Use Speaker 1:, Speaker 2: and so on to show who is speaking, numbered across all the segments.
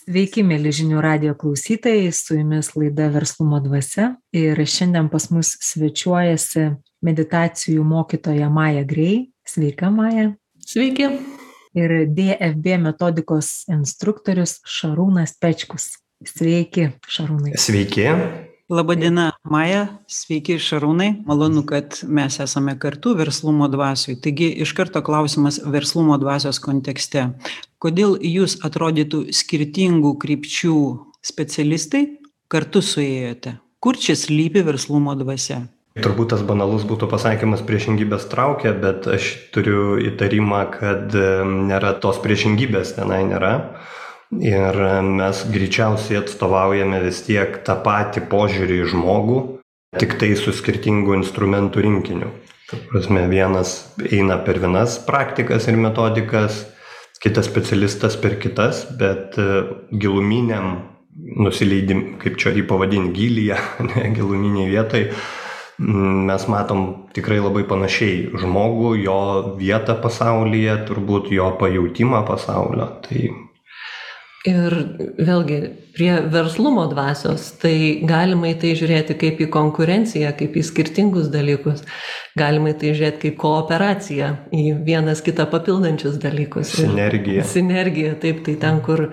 Speaker 1: Sveiki, mėly žinių radio klausytojai, su jumis laida Verslumo dvasia ir šiandien pas mus svečiuojasi meditacijų mokytoja Maja Grei. Sveika, Maja.
Speaker 2: Sveiki.
Speaker 1: Ir DFB metodikos instruktorius Šarūnas Pečkus. Sveiki, Šarūnai.
Speaker 3: Sveiki.
Speaker 2: Labadiena, Maja, sveiki Šarūnai, malonu, kad mes esame kartu verslumo dvasiui. Taigi iš karto klausimas verslumo dvasios kontekste. Kodėl jūs atrodytų skirtingų krypčių specialistai kartu suėjote? Kur čia slypi verslumo dvasia?
Speaker 3: Turbūt tas banalus būtų pasakymas priešingybės traukia, bet aš turiu įtarimą, kad nėra tos priešingybės tenai nėra ir mes greičiausiai atstovaujame vis tiek tą patį požiūrį į žmogų, tik tai su skirtingu instrumentų rinkiniu. Ta prasme, vienas eina per vienas praktikas ir metodikas, kitas specialistas per kitas, bet e, giluminiam nusileidim, kaip čia jį pavadinti, gilyje, ne giluminiai vietai, mes matom tikrai labai panašiai žmogų, jo vietą pasaulyje, turbūt jo pajūtimą pasaulio. Tai
Speaker 4: Ir vėlgi prie verslumo dvasios, tai galima į tai žiūrėti kaip į konkurenciją, kaip į skirtingus dalykus. Galima į tai žiūrėti kaip kooperaciją, į vienas kitą papildančius dalykus.
Speaker 3: Sinergija.
Speaker 4: Sinergija, taip, tai ten, kur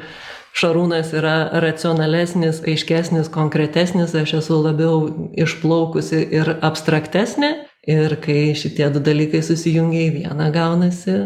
Speaker 4: Šarūnas yra racionalesnis, aiškesnis, konkretesnis, aš esu labiau išplaukusi ir abstraktesnė. Ir kai šitie du dalykai susijungia į vieną, gaunasi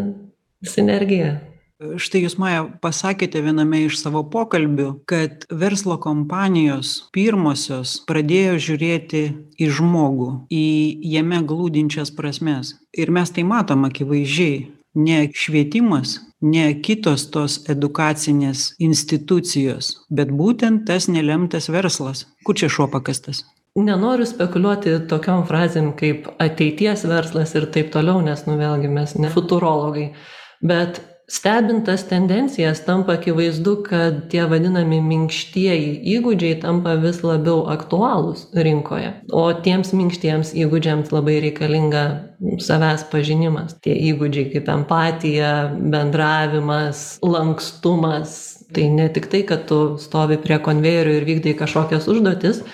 Speaker 4: sinergija.
Speaker 2: Štai jūs, Maja, pasakėte viename iš savo pokalbių, kad verslo kompanijos pirmosios pradėjo žiūrėti į žmogų, į jame glūdinčias prasmes. Ir mes tai matom akivaizdžiai. Ne švietimas, ne kitos tos edukacinės institucijos, bet būtent tas nelemtas verslas. Kur čia šuo pakastas?
Speaker 4: Nenoriu spekuliuoti tokiom frazėm kaip ateities verslas ir taip toliau, nes, nu vėlgi, mes ne futurologai. Bet stebint tas tendencijas tampa akivaizdu kad tie vadinami minkštieji įgūdžiai tampa vis labiau aktualūs rinkoje. O tiems minkštiems įgūdžiams labai reikalinga savęs pažinimas. Tie įgūdžiai kaip empatija bendravimas lankstumas. Tai ne tik tai kad tu stovi prie konvejerio ir vykdai kažkokias užduotis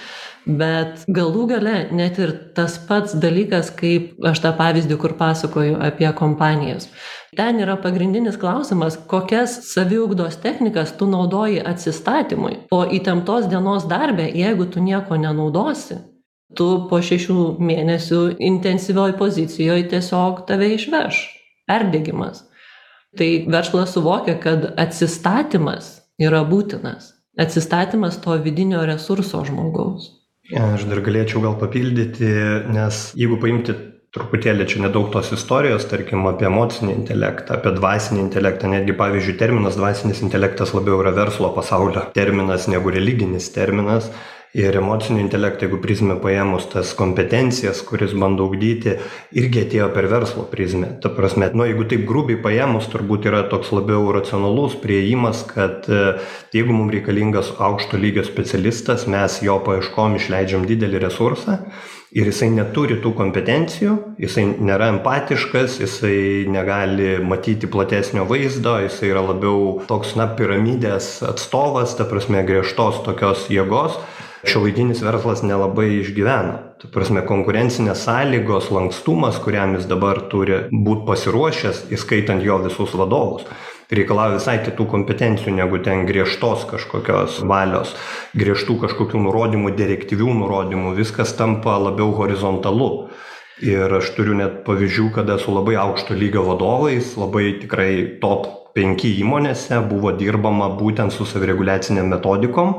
Speaker 4: bet galų gale net ir tas pats dalykas kaip aš tą pavyzdį kur pasakoju apie kompanijas ten yra pagrindinis klausimas kokias saviugdos technikas tu naudoji atsistatymui o įtemptos dienos darbe jeigu tu nieko nenaudosi tu po šešių mėnesių intensyvioj pozicijoj tiesiog tave išveš. Perdegimas. Tai verslas suvokia kad atsistatymas yra būtinas. Atsistatymas to vidinio resurso žmogaus.
Speaker 3: Aš dar galėčiau gal papildyti, nes jeigu paimti truputėlį čia nedaug tos istorijos, tarkim, apie emocinį intelektą, apie dvasinį intelektą, netgi pavyzdžiui, terminas dvasinis intelektas labiau yra verslo pasaulio terminas negu religinis terminas. Ir emocinio intelekto jeigu prizmę paėmus tas kompetencijas kuris bando ugdyti irgi atėjo per verslo prizmę. Ta prasme nu jeigu taip grubiai paėmus turbūt yra toks labiau racionalus priėjimas kad e, jeigu mum reikalingas aukšto lygio specialistas mes jo paieškom išleidžiam didelį resursą ir jisai neturi tų kompetencijų jisai nėra empatiškas jisai negali matyti platesnio vaizdo jisai yra labiau toks na piramidės atstovas ta prasme griežtos tokios jėgos. Šiuolaikinis verslas nelabai išgyvena. Ta prasme konkurencinės sąlygos lankstumas kuriam jis dabar turi būt pasiruošęs įskaitant jo visus vadovus reikalauja visai kitų kompetencijų negu ten griežtos kažkokios valios griežtų kažkokių nurodymų direktyvių nurodymų. Viskas tampa labiau horizontalu. Ir aš turiu net pavyzdžių kada su labai aukšto lygio vadovais labai tikrai top penki įmonėse buvo dirbama būtent su savireguliacinėm metodikom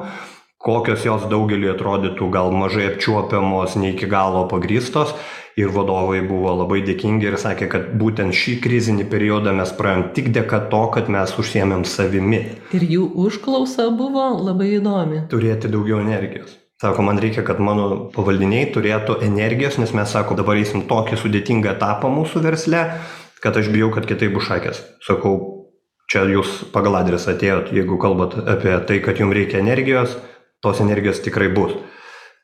Speaker 3: kokios jos daugeliui atrodytų gal mažai apčiuopiamos ne iki galo pagrįstos ir vadovai buvo labai dėkingi ir sakė kad būtent šį krizinį periodą mes praėjom tik dėka to kad mes užsiėmėm savimi.
Speaker 4: Ir jų užklausa buvo labai įdomi.
Speaker 3: Turėti daugiau energijos. Sako man reikia kad mano pavaldiniai turėtų energijos nes mes sako dabar eisim tokį sudėtingą etapą mūsų versle kad aš bijau kad kitaip bus šakės. Sakau čia jūs pagal adresą atėjot jeigu kalbat apie tai kad jum reikia energijos tos energijos tikrai bus.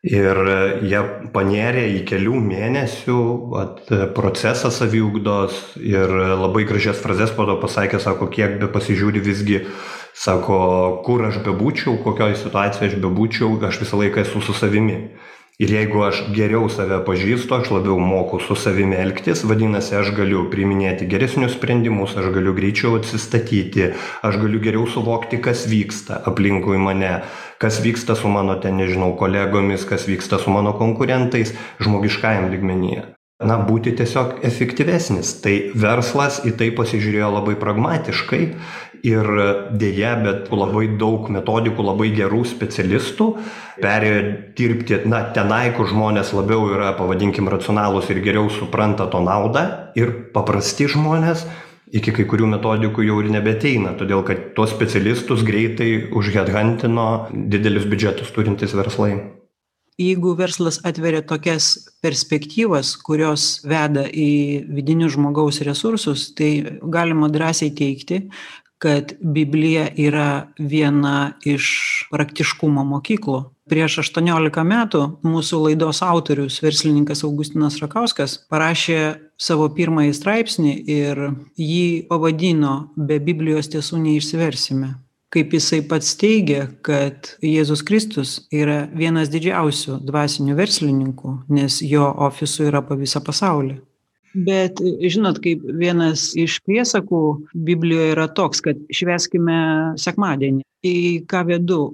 Speaker 3: Ir e, jie panėrė į kelių mėnesių at, e, procesą saviugdos ir labai gražias frazes po to pasakė, sako, kiek be pasižiūri visgi Sako, kur aš bebūčiau, kokioje situacijoje aš bebūčiau, aš visą laiką esu su savimi. Ir jeigu aš geriau save pažįstu, aš labiau moku su savimi elgtis, vadinasi, aš galiu priiminėti geresnius sprendimus, aš galiu greičiau atsistatyti, aš galiu geriau suvokti, kas vyksta aplinkui mane, kas vyksta su mano ten, nežinau, kolegomis, kas vyksta su mano konkurentais žmogiškajam ligmenyje na būti tiesiog efektyvesnis. Tai verslas į tai pasižiūrėjo labai pragmatiškai ir deja bet labai daug metodikų labai gerų specialistų perėjo dirbti na tenai kur žmonės labiau yra pavadinkim racionalūs ir geriau supranta to naudą ir paprasti žmonės iki kai kurių metodikų jau ir nebeateina todėl kad tuos specialistus greitai užhedhantino didelius biudžetus turintys verslai.
Speaker 2: Jeigu verslas atveria tokias perspektyvas kurios veda į vidinius žmogaus resursus tai galima drąsiai teigti kad biblija yra viena iš praktiškumo mokyklų. Prieš aštuoniolika metų mūsų laidos autorius verslininkas augustinas rakauskas parašė savo pirmąjį straipsnį ir jį pavadino be biblijos tiesų neišsiversime kaip jisai pats teigia kad jėzus kristus yra vienas didžiausių dvasinių verslininkų nes jo ofisų yra po visą pasaulį bet žinot kaip vienas iš priesakų biblijoj yra toks kad švęskime sekmadienį. Į ką vedu?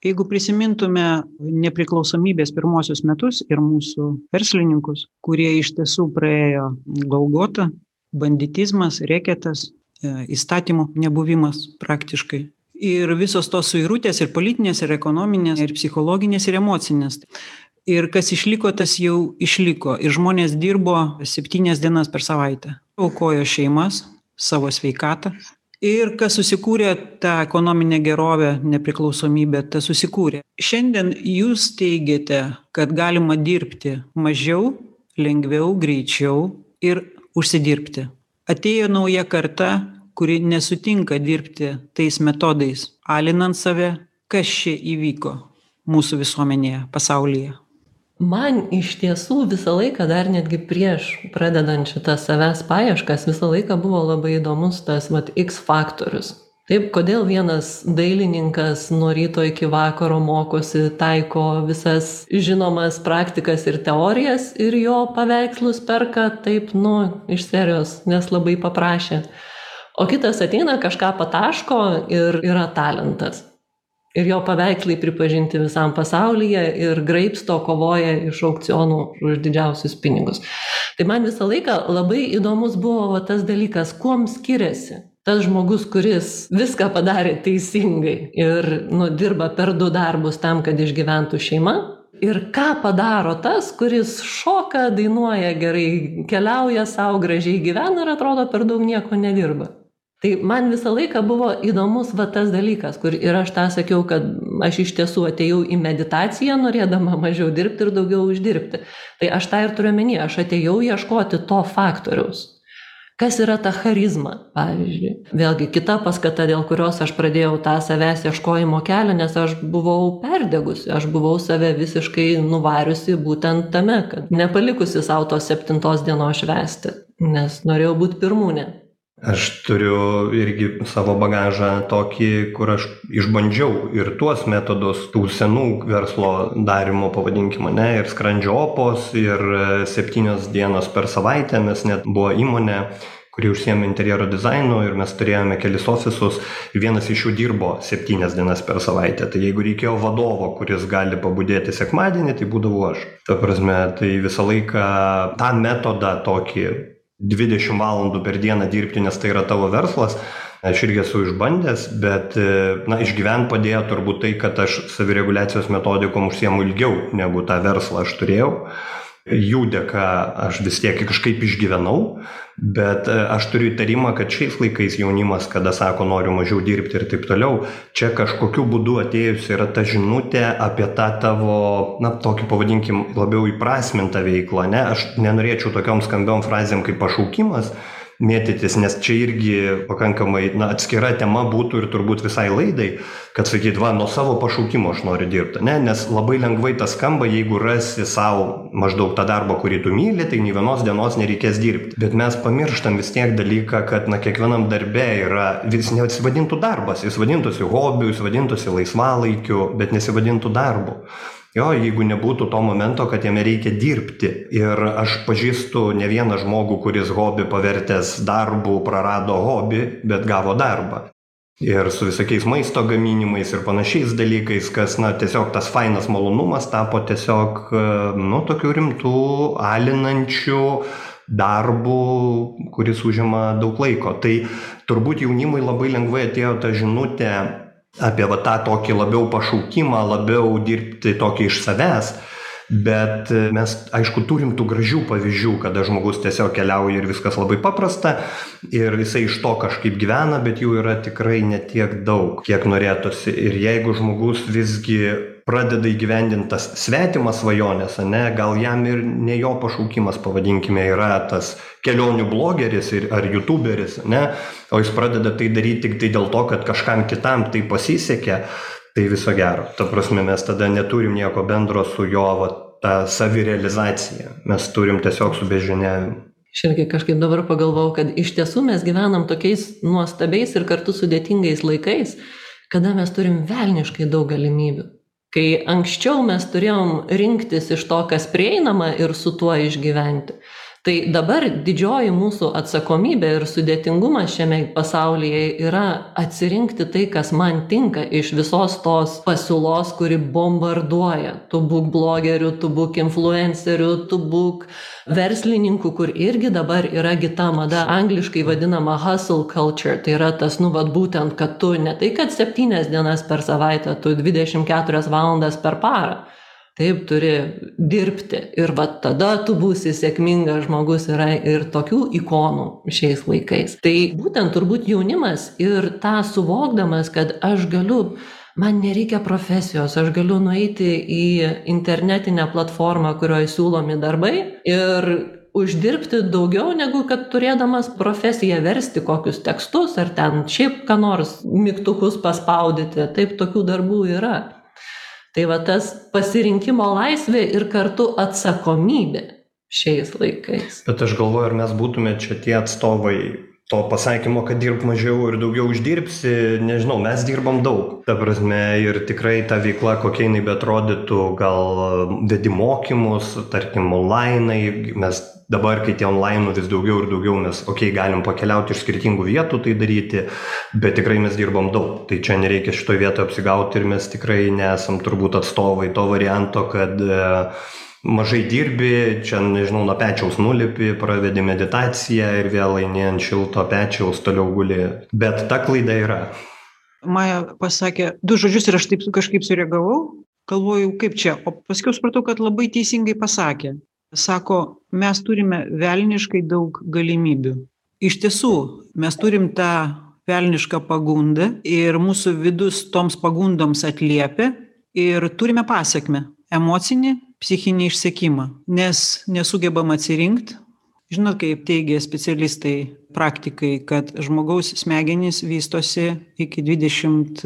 Speaker 2: Jeigu prisimintume nepriklausomybės pirmuosius metus ir mūsų verslininkus kurie iš tiesų praėjo golgotą banditizmas reketas e, įstatymų nebuvimas praktiškai. Ir visos tos suirutės ir politinės ir ekonominės ir psichologinės ir emocinės ir kas išliko tas jau išliko. Ir žmonės dirbo septynias dienas per savaitę. Aukojo šeimas savo sveikatą. Ir kas susikūrė tą ekonominę gerovę nepriklausomybę tas susikūrė. Šiandien jūs teigiate kad galima dirbti mažiau lengviau greičiau ir užsidirbti. Atėjo nauja karta kuri nesutinka dirbti tais metodais alinant save. Kas čia įvyko mūsų visuomenėje pasaulyje
Speaker 4: man iš tiesų visą laiką dar netgi prieš pradedant šitas savęs paieškas visą laiką buvo labai įdomus tas vat x faktorius. Taip kodėl vienas dailininkas nuo ryto iki vakaro mokosi taiko visas žinomas praktikas ir teorijas ir jo paveikslus perka taip nu iš serijos nes labai paprašė. O kitas ateina kažką pataško ir yra talentas ir jo paveikslai pripažinti visam pasaulyje ir graibsto kovoja iš aukcionų už didžiausius pinigus. Tai man visą laiką labai įdomus buvo tas dalykas kuom skiriasi tas žmogus kuris viską padarė teisingai ir nu dirba per du darbus tam kad išgyventų šeima ir ką padaro tas kuris šoka dainuoja gerai keliauja sau gražiai gyvena ir atrodo per daug nieko nedirba tai man visą laiką buvo įdomus va tas dalykas kur ir aš tą sakiau kad aš iš tiesų atėjau į meditaciją norėdama mažiau dirbti ir daugiau uždirbti. Tai aš tą ir turiu omeny aš atėjau ieškoti to faktoriaus. Kas yra ta charizma pavyzdžiui? Vėlgi kita paskata dėl kurios aš pradėjau tą savęs ieškojimo kelią nes aš buvau perdegusi aš buvau save visiškai nuvariusi būtent tame kad nepalikusi sau tos septintos dienos švęsti nes norėjau būt pirmūnė
Speaker 3: aš turiu irgi savo bagažą tokį kur aš išbandžiau ir tuos metodus tų senų verslo darymo pavadinkim ane ir skrandžio opos ir septynios dienos per savaitę mes net buvo įmonė kuri užsiėmė interjero dizainu ir mes turėjome kelis ofisus. Ir vienas iš jų dirbo septynias dienas per savaitę. Tai jeigu reikėjo vadovo kuris gali pabudėti sekmadienį tai būdavau aš. Ta prasme tai visą laiką tą metodą tokį dvidešim valandų per dieną dirbti nes tai yra tavo verslas. Aš irgi esu išbandęs bet na išgyvent padėjo turbūt tai kad aš savireguliacijos metodikom užsiimu ilgiau negu tą verslą aš turėjau jų dėka aš vis tiek kažkaip išgyvenau bet e, aš turiu įtarimą kad šiais laikais jaunimas kada sako noriu mažiau dirbti ir taip toliau čia kažkokiu būdu atėjusi yra ta žinutė apie tą tavo na tokį pavadinkim labiau įprasmintą veiklą ane aš nenorėčiau tokiom skambiom frazėm kaip pašaukimas mėtytis, nes čia irgi pakankamai na, atskira tema būtų ir turbūt visai laidai, kad sakyt, va, nuo savo pašaukimo aš noriu dirbti, ne? nes labai lengvai tas skamba, jeigu rasi savo maždaug tą darbą, kurį tu myli, tai nei vienos dienos nereikės dirbti. Bet mes pamirštam vis tiek dalyką, kad na, kiekvienam darbe yra, vis nesivadintų darbas, jis vadintųsi hobiu, jis vadintųsi laisvalaikiu, bet nesivadintų darbu. Jo, jeigu nebūtų to momento, kad jame reikia dirbti. Ir aš pažįstu ne vieną žmogų, kuris hobį pavertęs darbų prarado hobį, bet gavo darbą. Ir su visokiais maisto gaminimais ir panašiais dalykais, kas, na, tiesiog tas fainas malonumas tapo tiesiog, nu, tokių rimtų, alinančių darbų, kuris užima daug laiko. Tai turbūt jaunimui labai lengvai atėjo ta žinutė apie va tą tokį labiau pašaukimą, labiau dirbti tokį iš savęs. Bet mes, aišku, turim tų gražių pavyzdžių, kada žmogus tiesiog keliauja ir viskas labai paprasta ir jisai iš to kažkaip gyvena, bet jų yra tikrai netiek daug, kiek norėtųsi. Ir jeigu žmogus visgi pradeda įgyvendintas svetimas svajonės, ne, gal jam ir ne jo pašaukimas, pavadinkime, yra tas kelionių blogeris ir, ar youtuberis, ne, o jis pradeda tai daryti tik tai dėl to, kad kažkam kitam tai pasisekė, tai viso gero. Ta prasme, mes tada neturim nieko bendro su jo va, ta savirealizacija. Mes turim tiesiog su bežiniavimu.
Speaker 4: Aš irgi kažkaip dabar pagalvojau, kad iš tiesų mes gyvenam tokiais nuostabiais ir kartu sudėtingais laikais, kada mes turim velniškai daug galimybių. Kai anksčiau mes turėjom rinktis iš to, kas prieinama ir su tuo išgyventi tai dabar didžioji mūsų atsakomybė ir sudėtingumas šiame pasaulyje yra atsirinkti tai kas man tinka iš visos tos pasiūlos kuri bombarduoja. Tu būk blogeriu tu būk influenceriu tu būk verslininku kur irgi dabar yra gi ta mada angliškai vadinama hustle culture. Tai yra tas nu vat būtent kad tu ne tai kad septynias dienas per savaitę tu dvidešim keturias valandas per parą taip turi dirbti. Ir va tada tu būsi sėkmingas žmogus yra ir tokių ikonų šiais laikais. Tai būtent turbūt jaunimas ir tą suvokdamas kad aš galiu man nereikia profesijos aš galiu nueiti į internetinę platformą kurioj siūlomi darbai ir uždirbti daugiau negu kad turėdamas profesiją versti kokius tekstus ar ten šiaip ką nors mygtukus paspaudyti. Taip tokių darbų yra tai va tas pasirinkimo laisvė ir kartu atsakomybė šiais laikais.
Speaker 3: Bet aš galvoju, ar mes būtume čia tie atstovai to pasakymo, kad dirb mažiau ir daugiau uždirbsi, nežinau, mes dirbam daug. Ta prasme, ir tikrai ta veikla, kokia jinai betrodytų, gal vedi mokymus, tarkim, online, mes dabar, kai tie online vis daugiau ir daugiau mes, okei, okay, galim pakeliauti iš skirtingų vietų tai daryti, bet tikrai mes dirbam daug. Tai čia nereikia šitoje vietoje apsigauti ir mes tikrai nesam turbūt atstovai to varianto, kad uh, mažai dirbi čia nežinau nuo pečiaus nulipi pravedi meditaciją ir vėl eini ant šilto pečiaus toliau guli. Bet ta klaida yra.
Speaker 2: Maja pasakė du žodžius ir aš taip kažkaip sureagavau galvoju kaip čia? O paskiau supratau kad labai teisingai pasakė sako mes turime velniškai daug galimybių. Iš tiesų mes turim tą velnišką pagundą ir mūsų vidus toms pagundoms atliepia ir turime pasekmę emocinį psichinį išsekimą nes nesugebam atsirinkt. Žinot kaip teigia specialistai praktikai kad žmogaus smegenys vystosi iki dvidešimt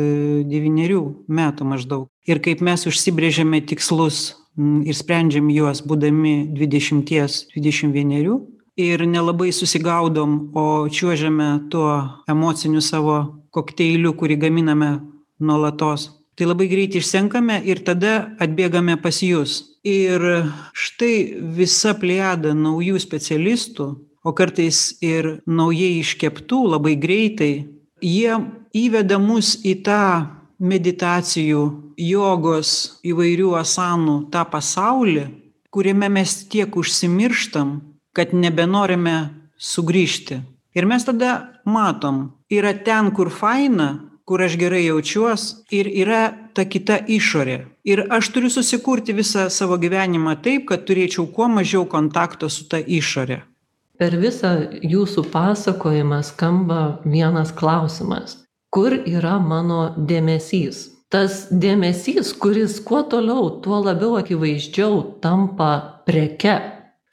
Speaker 2: devynerių metų maždaug. Ir kaip mes užsibrėžiame tikslus ir sprendžiam juos būdami dvidešimties dvidešim vienerių. Ir nelabai susigaudom o čiuožiame tuo emociniu savo kokteiliu kurį gaminame nuolatos. Tai labai greit išsenkame ir tada atbėgame pas jus. Ir štai visa plejada naujų specialistų o kartais ir naujai iškeptų labai greitai jie įveda mus į tą meditacijų jogos įvairių asanų tą pasaulį kuriame mes tiek užsimirštam kad nebenorime sugrįžti. Ir mes tada matom yra ten kur faina kur aš gerai jaučiuos ir yra ta kita išorė. Ir aš turiu susikurti visą savo gyvenimą taip kad turėčiau kuo mažiau kontakto su ta išore
Speaker 4: per visą jūsų pasakojimą skamba vienas klausimas kur yra mano dėmesys tas dėmesys kuris kuo toliau tuo labiau akivaizdžiau tampa preke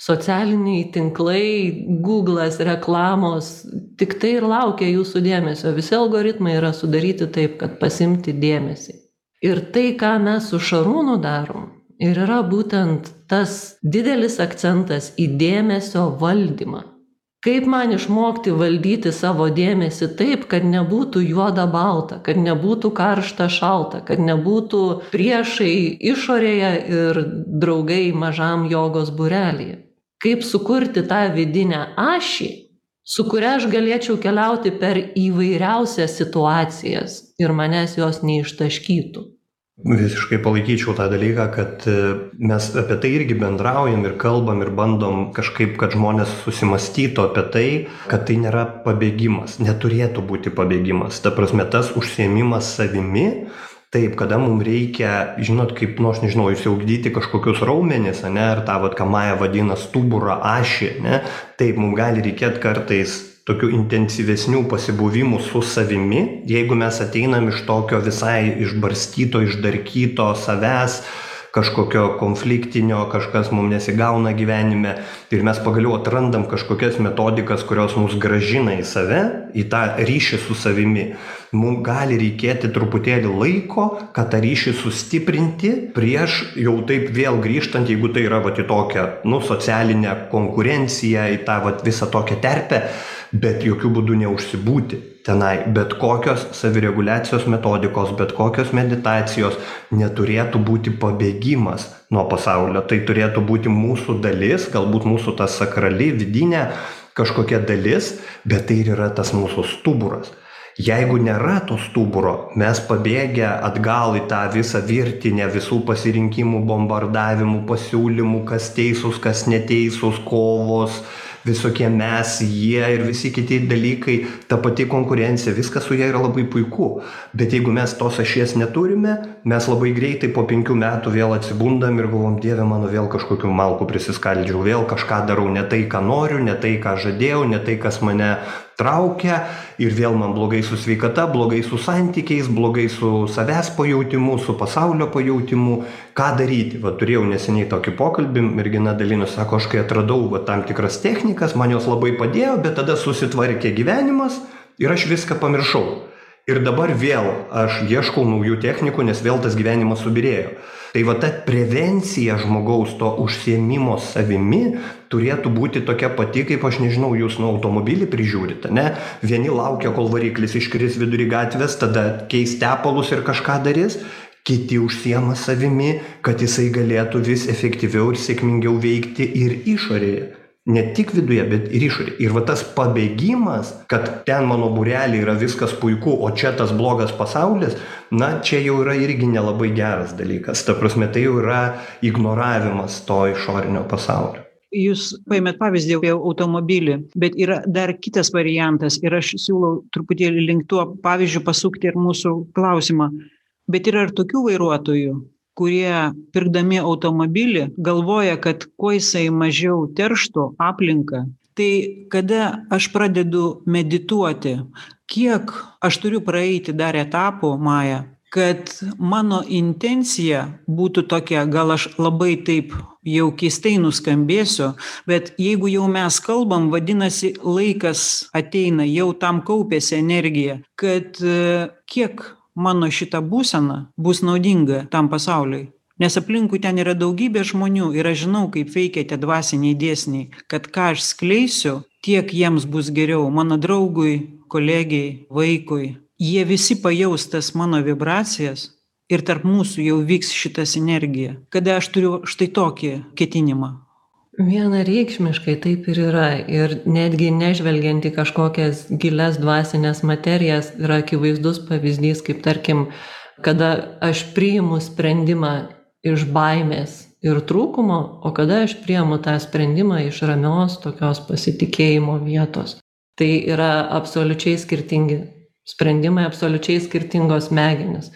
Speaker 4: socialiniai tinklai, Google'as, reklamos, tik tai ir laukia jūsų dėmesio. Visi algoritmai yra sudaryti taip, kad pasimti dėmesį. Ir tai, ką mes su Šarūnu darom, ir yra būtent tas didelis akcentas į dėmesio valdymą. Kaip man išmokti valdyti savo dėmesį taip, kad nebūtų juoda balta, kad nebūtų karšta šalta, kad nebūtų priešai išorėje ir draugai mažam jogos burelėje. Kaip sukurti tą vidinę ašį, su kuria aš galėčiau keliauti per įvairiausias situacijas ir manęs jos neištaškytų.
Speaker 3: Visiškai palaikyčiau tą dalyką, kad e, mes apie tai irgi bendraujam ir kalbam ir bandom kažkaip, kad žmonės susimastytų apie tai, kad tai nėra pabėgimas, neturėtų būti pabėgimas. Ta prasme, tas užsiemimas savimi, taip, kada mums reikia, žinot, kaip, nu, aš nežinau, įsiaugdyti kažkokius raumenis, ne, ar tą, vad, ką Maja vadina stuburą ašį, ne, taip, mums gali reikėti kartais tokių intensyvesnių pasibuvimų su savimi, jeigu mes ateinam iš tokio visai išbarstyto, išdarkyto savęs, kažkokio konfliktinio, kažkas mums nesigauna gyvenime ir mes pagaliau atrandam kažkokias metodikas, kurios mus gražina į save, į tą ryšį su savimi. Mums gali reikėti truputėlį laiko, kad tą ryšį sustiprinti prieš jau taip vėl grįžtant, jeigu tai yra va į tokią, nu, socialinę konkurenciją, į tą va visą tokią terpę bet jokiu būdu neužsibūti tenai. Bet kokios savireguliacijos metodikos, bet kokios meditacijos neturėtų būti pabėgimas nuo pasaulio. Tai turėtų būti mūsų dalis, galbūt mūsų ta sakrali, vidinė kažkokia dalis, bet tai ir yra tas mūsų stuburas. Jeigu nėra to stuburo, mes pabėgę atgal į tą visą virtinę visų pasirinkimų, bombardavimų, pasiūlymų, kas teisūs, kas neteisūs, kovos, visokie mes, jie ir visi kiti dalykai, ta pati konkurencija, viskas su ja yra labai puiku. Bet jeigu mes tos ašies neturime, mes labai greitai po penkių metų vėl atsibundam ir galvom, Dieve mano, vėl kažkokiu malku prisiskaldžiau, vėl kažką darau ne tai, ką noriu, ne tai, ką žadėjau, ne tai, kas mane traukia ir vėl man blogai su sveikata, blogai su santykiais, blogai su savęs pajautimu, su pasaulio pajautimu. Ką daryti? Va, turėjau neseniai tokį pokalbį, mergina dalinosi, sako, aš kai atradau va, tam tikras technikas, man jos labai padėjo, bet tada susitvarkė gyvenimas ir aš viską pamiršau. Ir dabar vėl aš ieškau naujų technikų, nes vėl tas gyvenimas subirėjo. Tai va ta prevencija žmogaus to užsiemimo savimi turėtų būti tokia pati, kaip aš nežinau, jūs nuo automobilį prižiūrite, ne? Vieni laukia, kol variklis iškris vidury gatvės, tada keis tepalus ir kažką darys, kiti užsiema savimi, kad jisai galėtų vis efektyviau ir sėkmingiau veikti ir išorėje. Ne tik viduje, bet ir išorėje. Ir va tas pabėgimas, kad ten mano burelį yra viskas puiku, o čia tas blogas pasaulis, na, čia jau yra irgi nelabai geras dalykas. Ta prasme, tai jau yra ignoravimas to išorinio pasaulio.
Speaker 2: Jūs paėmėt pavyzdį apie automobilį, bet yra dar kitas variantas ir aš siūlau truputėlį link tuo pavyzdžių pasukti ir mūsų klausimą. Bet yra ir tokių vairuotojų, kurie pirkdami automobilį galvoja, kad kuo jisai mažiau terštų aplinką. Tai kada aš pradedu medituoti, kiek aš turiu praeiti dar etapų, Maja, kad mano intencija būtų tokia, gal aš labai taip jau keistai nuskambėsiu, bet jeigu jau mes kalbam, vadinasi, laikas ateina, jau tam kaupėsi energija, kad e, kiek mano šita būsena bus naudinga tam pasauliui. Nes aplinkui ten yra daugybė žmonių ir aš žinau, kaip veikia tie dvasiniai dėsniai, kad ką aš skleisiu, tiek jiems bus geriau, mano draugui, kolegiai, vaikui, jie visi pajaus tas mano vibracijas ir tarp mūsų jau vyks šita sinergija. Kada aš turiu štai tokį ketinimą.
Speaker 4: Vienareikšmiškai taip ir yra. Ir netgi nežvelgiant į kažkokias gilias dvasinės materijas yra akivaizdus pavyzdys, kaip tarkim, kada aš priimu sprendimą iš baimės ir trūkumo, o kada aš priimu tą sprendimą iš ramios tokios pasitikėjimo vietos. Tai yra absoliučiai skirtingi sprendimai absoliučiai skirtingos smegenys.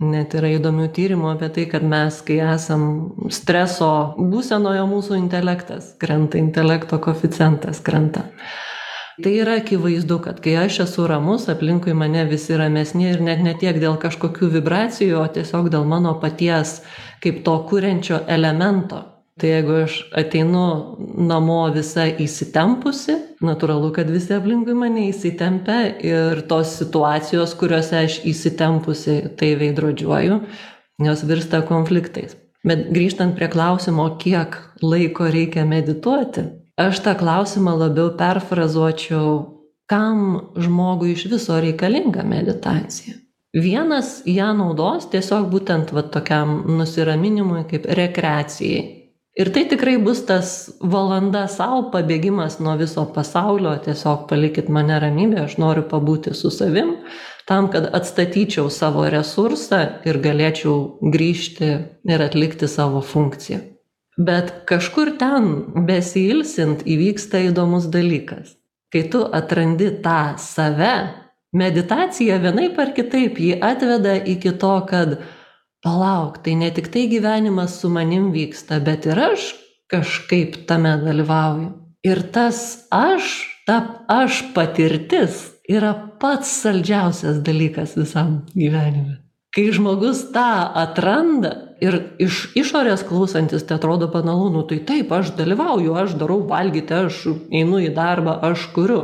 Speaker 4: Net yra įdomių tyrimų apie tai, kad mes, kai esam streso būsenoje, mūsų intelektas krenta, intelekto koficijantas krenta. Tai yra akivaizdu, kad kai aš esu ramus, aplinkui mane visi ramesni ir net ne tiek dėl kažkokių vibracijų, o tiesiog dėl mano paties kaip to kuriančio elemento. Tai jeigu aš ateinu namo visa įsitempusi, natūralu, kad visi aplinkui mane įsitempia ir tos situacijos, kuriuose aš įsitempusi tai veidrodžiuoju, jos virsta konfliktais. Bet grįžtant prie klausimo, kiek laiko reikia medituoti, aš tą klausimą labiau perfrazuočiau, kam žmogui iš viso reikalinga meditacija. Vienas ją naudos tiesiog būtent va, tokiam nusiraminimui kaip rekreacijai, Ir tai tikrai bus tas valanda savo pabėgimas nuo viso pasaulio, tiesiog palikit mane ramybę, aš noriu pabūti su savim, tam, kad atstatyčiau savo resursą ir galėčiau grįžti ir atlikti savo funkciją. Bet kažkur ten, besilsint, įvyksta įdomus dalykas. Kai tu atrandi tą save, meditacija vienaip ar kitaip jį atveda iki to, kad palauk, tai ne tik tai gyvenimas su manim vyksta, bet ir aš kažkaip tame dalyvauju. Ir tas aš, ta aš patirtis yra pats saldžiausias dalykas visam gyvenime. Kai žmogus tą atranda ir iš išorės klausantis tai atrodo banalu, nu tai taip, aš dalyvauju, aš darau valgyti, aš einu į darbą, aš kuriu.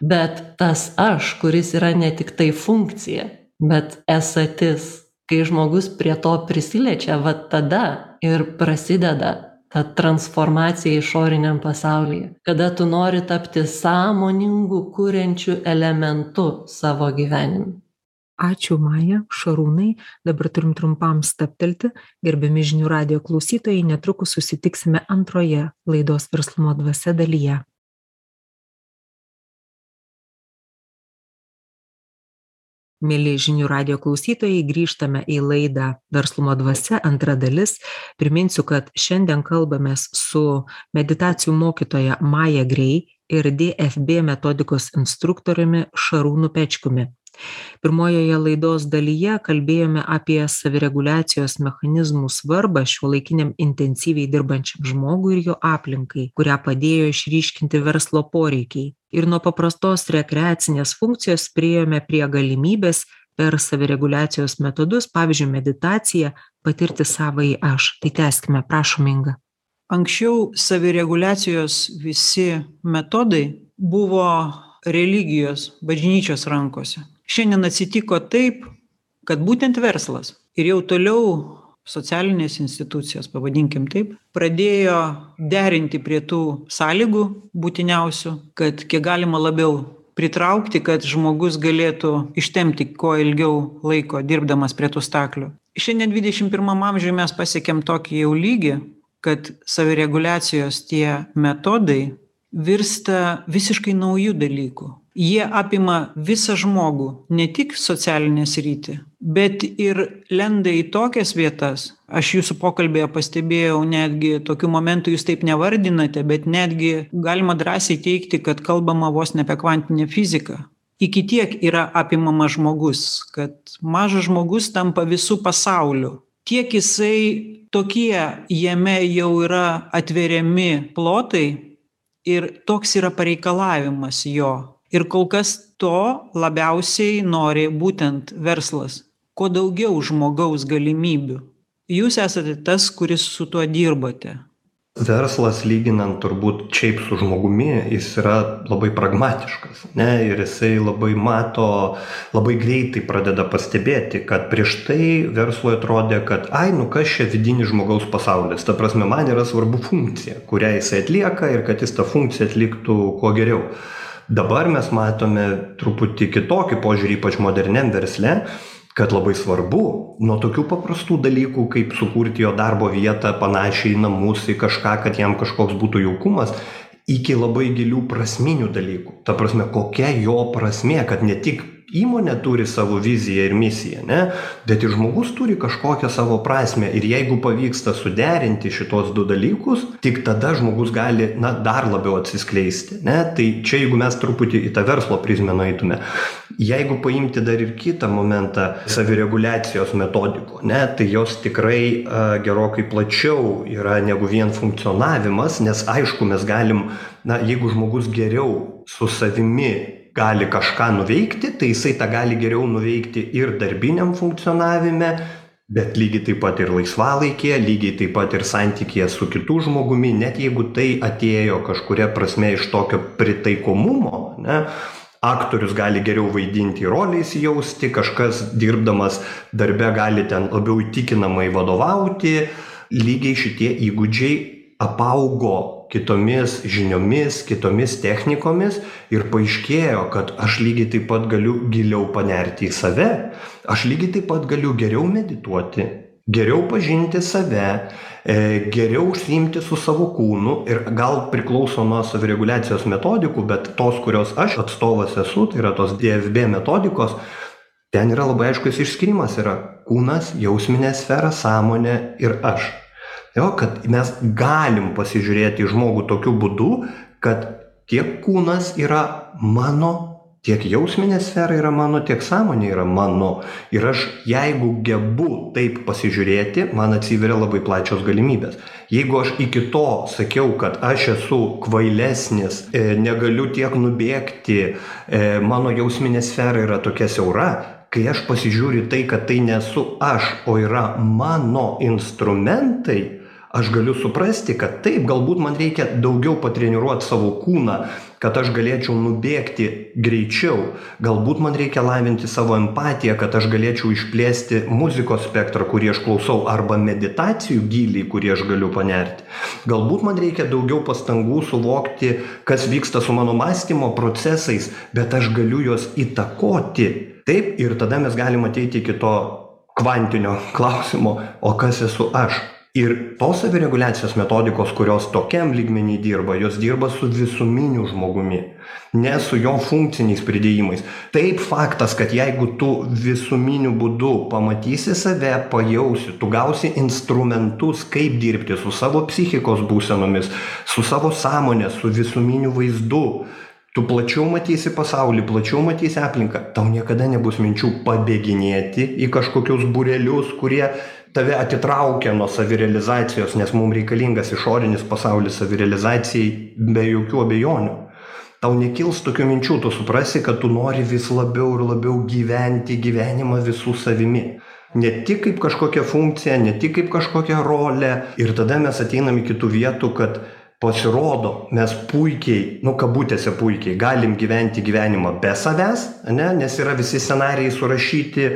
Speaker 4: Bet tas aš, kuris yra ne tik tai funkcija, bet esatis, kai žmogus prie to prisiliečia, va tada ir prasideda ta transformacija išoriniam pasaulyje, kada tu nori tapti sąmoningu, kuriančiu elementu savo gyvenime.
Speaker 1: Ačiū Maja, Šarūnai, dabar turim trumpam staptelti, gerbiami žinių radio klausytojai, netrukus susitiksime antroje laidos verslumo dvasia dalyje. Mėly žinių radio klausytojai, grįžtame į laidą Verslumo dvasia, antra dalis. Priminsiu, kad šiandien kalbamės su meditacijų mokytoja Maja Grei ir DFB metodikos instruktoriumi Šarūnu Pečkumi. Pirmojoje laidos dalyje kalbėjome apie savireguliacijos mechanizmų svarbą šiuolaikiniam intensyviai dirbančiam žmogui ir jo aplinkai, kurią padėjo išryškinti verslo poreikiai. Ir nuo paprastos rekreacinės funkcijos priejome prie galimybės per savireguliacijos metodus, pavyzdžiui, meditaciją, patirti savai aš. Tai teskime, prašom, Inga.
Speaker 2: Anksčiau savireguliacijos visi metodai buvo religijos, bažnyčios rankose. Šiandien atsitiko taip, kad būtent verslas ir jau toliau socialinės institucijos, pavadinkim taip, pradėjo derinti prie tų sąlygų būtiniausių, kad kiek galima labiau pritraukti, kad žmogus galėtų ištemti kuo ilgiau laiko dirbdamas prie tų staklių. Šiandien 21 amžiuje mes pasiekėm tokį jau lygį, kad savireguliacijos tie metodai virsta visiškai naujų dalykų jie apima visą žmogų ne tik socialinę sritį bet ir lenda į tokias vietas aš jūsų pokalbyje pastebėjau netgi tokių momentų jūs taip nevardinate bet netgi galima drąsiai teigti kad kalbama vos ne apie kvantinę fiziką. Iki tiek yra apimamas žmogus kad mažas žmogus tampa visu pasauliu. Tiek jisai tokie jame jau yra atveriami plotai ir toks yra pareikalavimas jo ir kol kas to labiausiai nori būtent verslas. Kuo daugiau žmogaus galimybių. Jūs esate tas kuris su tuo dirbate
Speaker 3: verslas lyginant turbūt šiaip su žmogumi jis yra labai pragmatiškas ne? Ir jisai labai mato labai greitai pradeda pastebėti kad prieš tai verslui atrodė kad ai nu kas čia vidinis žmogaus pasaulis? Ta prasme man yra svarbu funkcija kurią jisai atlieka ir kad jis tą funkciją atliktų kuo geriau dabar mes matome truputį kitokį požiūrį ypač moderniam versle kad labai svarbu nuo tokių paprastų dalykų kaip sukurti jo darbo vietą panašią į namus į kažką kad jam kažkoks būtų jaukumas iki labai gilių prasminių dalykų. Ta prasme kokia jo prasmė kad ne tik įmonė turi savo viziją ir misiją ne? Bet ir žmogus turi kažkokią savo prasmę. Ir jeigu pavyksta suderinti šituos du dalykus tik tada žmogus gali na dar labiau atsiskleisti ne? Tai čia jeigu mes truputį į tą verslo prizmę nueitume jeigu paimti dar ir kitą momentą savireguliacijos metodikų ne? Tai jos tikrai a gerokai plačiau yra negu vien funkcionavimas nes aišku mes galim na jeigu žmogus geriau su savimi gali kažką nuveikti tai jisai tą gali geriau nuveikti ir darbiniam funkcionavime bet lygiai taip pat ir laisvalaikėje lygiai taip pat ir santykyje su kitu žmogumi net jeigu tai atėjo kažkuria prasme iš tokio pritaikomumo ne aktorius gali geriau vaidinti rolę įsijausti kažkas dirbdamas darbe gali ten labiau įtikinamai vadovauti. Lygiai šitie įgūdžiai apaugo kitomis žiniomis kitomis technikomis ir paaiškėjo kad aš lygiai taip pat galiu giliau panerti į save aš lygiai taip pat galiu geriau medituoti geriau pažinti save e, geriau užsiimti su savo kūnu ir gal priklauso nuo savireguliacijos metodikų bet tos kurios aš atstovas esu tai yra tos dfb metodikos ten yra labai aiškus išskyrimas yra kūnas jausminė sfera sąmonė ir aš jo kad mes galim pasižiūrėti į žmogų tokiu būdu kad tiek kūnas yra mano tiek jausminė sfera yra mano tiek sąmonė yra mano. Ir aš jeigu gebu taip pasižiūrėti man atsiveria labai plačios galimybės. Jeigu aš iki to sakiau kad aš esu kvailesnis e, negaliu tiek nubėgti e, mano jausminė sfera yra tokia siaura kai aš pasižiūriu tai kad tai nesu aš o yra mano instrumentai aš galiu suprasti kad taip galbūt man reikia daugiau patreniruot savo kūną kad aš galėčiau nubėgti greičiau. Galbūt man reikia lavinti savo empatiją kad aš galėčiau išplėsti muzikos spektrą kurį aš klausau arba meditacijų gylį į kurį aš galiu panerti. Galbūt man reikia daugiau pastangų suvokti kas vyksta su mano mąstymo procesais bet aš galiu juos įtakoti. Taip ir tada mes galim ateiti iki to kvantinio klausimo o kas esu aš ir tos savireguliacijos metodikos kurios tokiam lygmeny dirba jos dirba su visuminiu žmogumi ne su jo funkciniais pridėjimais. Taip faktas kad jeigu tu visuminiu būdu pamatysi save pajausi tu gausi instrumentus kaip dirbti su savo psichikos būsenomis su savo sąmone su visuminiu vaizdu tu plačiau matysi pasaulį plačiau matysi aplinką tau niekada nebus minčių pabėginėti į kažkokius būrelius kurie tave atitraukia nuo savirealizacijos nes mum reikalingas išorinis pasaulis savirealizacijai be jokių abejonių. Tau nekils tokių minčių tu suprasi kad tu nori vis labiau ir labiau gyventi gyvenimą visu savimi. Ne tik kaip kažkokią funkciją ne tik kaip kažkokią rolę ir tada mes ateinam iki tų vietų kad pasirodo mes puikiai nu kabutėse puikiai galim gyventi gyvenimą be savęs ane nes yra visi scenarijai surašyti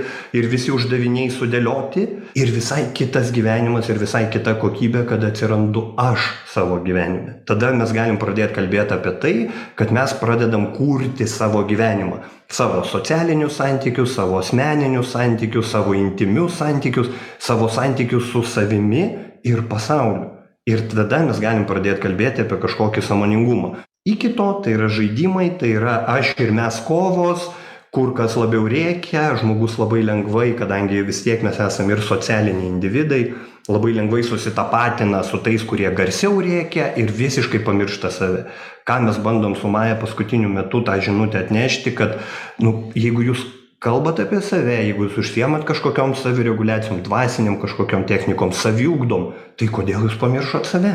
Speaker 3: ir visi uždaviniai sudėlioti ir visai kitas gyvenimas ir visai kita kokybė kada atsirandu aš savo gyvenime. Tada mes galim pradėt kalbėt apie tai kad mes pradedam kurti savo gyvenimą. Savo socialinius santykius savo asmeninius santykius savo intymius santykius savo santykius su savimi ir pasauliu ir tada mes galim pradėt kalbėti apie kažkokį sąmoningumą. Iki to tai yra žaidimai tai yra aš ir mes kovos kur kas labiau rėkia žmogus labai lengvai kadangi vis tiek mes esam ir socialiniai individai labai lengvai susitapatina su tais kurie garsiau rėkia ir visiškai pamiršta save. Ką mes bandom su maja paskutiniu metu tą žinutę atnešti kad nu jeigu jūs kalbat apie save jeigu jūs užsiemat kažkokiom savireguliacijom dvasinėm kažkokiom technikom saviugdom tai kodėl jūs pamiršot save?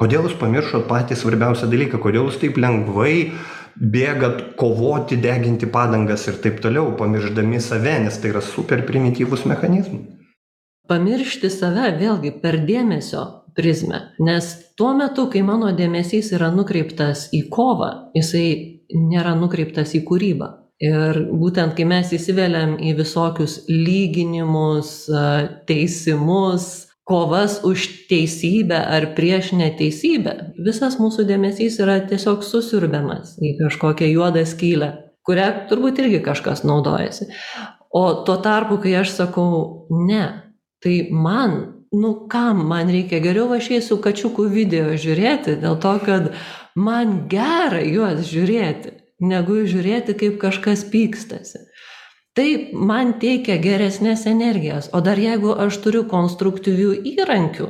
Speaker 3: Kodėl jūs pamiršot patį svarbiausią dalyką? Kodėl jūs taip lengvai bėgat kovoti deginti padangas ir taip toliau pamiršdami save nes tai yra super primityvūs mechanizmai
Speaker 4: pamiršti save vėlgi per dėmesio prizmę nes tuo metu kai mano dėmesys yra nukreiptas į kovą jisai nėra nukreiptas į kūrybą ir būtent kai mes įsiveliam į visokius lyginimus teisimus kovas už teisybę ar prieš neteisybę visas mūsų dėmesys yra tiesiog susiurbiamas į kažkokią juodą skylę kuria turbūt irgi kažkas naudojasi. O tuo tarpu kai aš sakau ne tai man nu kam man reikia geriau aš eisiu kačiukų video žiūrėti dėl to kad man gera juos žiūrėti negu žiūrėti, kaip kažkas pykstasi. Taip, man teikia geresnės energijas, o dar jeigu aš turiu konstruktyvių įrankių,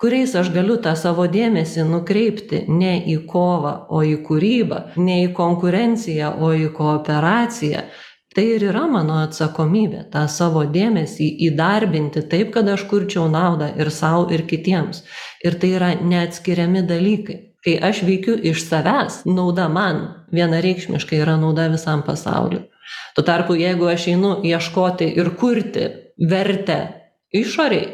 Speaker 4: kuriais aš galiu tą savo dėmesį nukreipti ne į kovą, o į kūrybą, ne į konkurenciją, o į kooperaciją, tai ir yra mano atsakomybė tą savo dėmesį įdarbinti taip, kad aš kurčiau naudą ir savo, ir kitiems. Ir tai yra neatskiriami dalykai kai aš veikiu iš savęs nauda man vienareikšmiškai yra nauda visam pasauliui tuo tarpu jeigu aš einu ieškoti ir kurti vertę išoriai,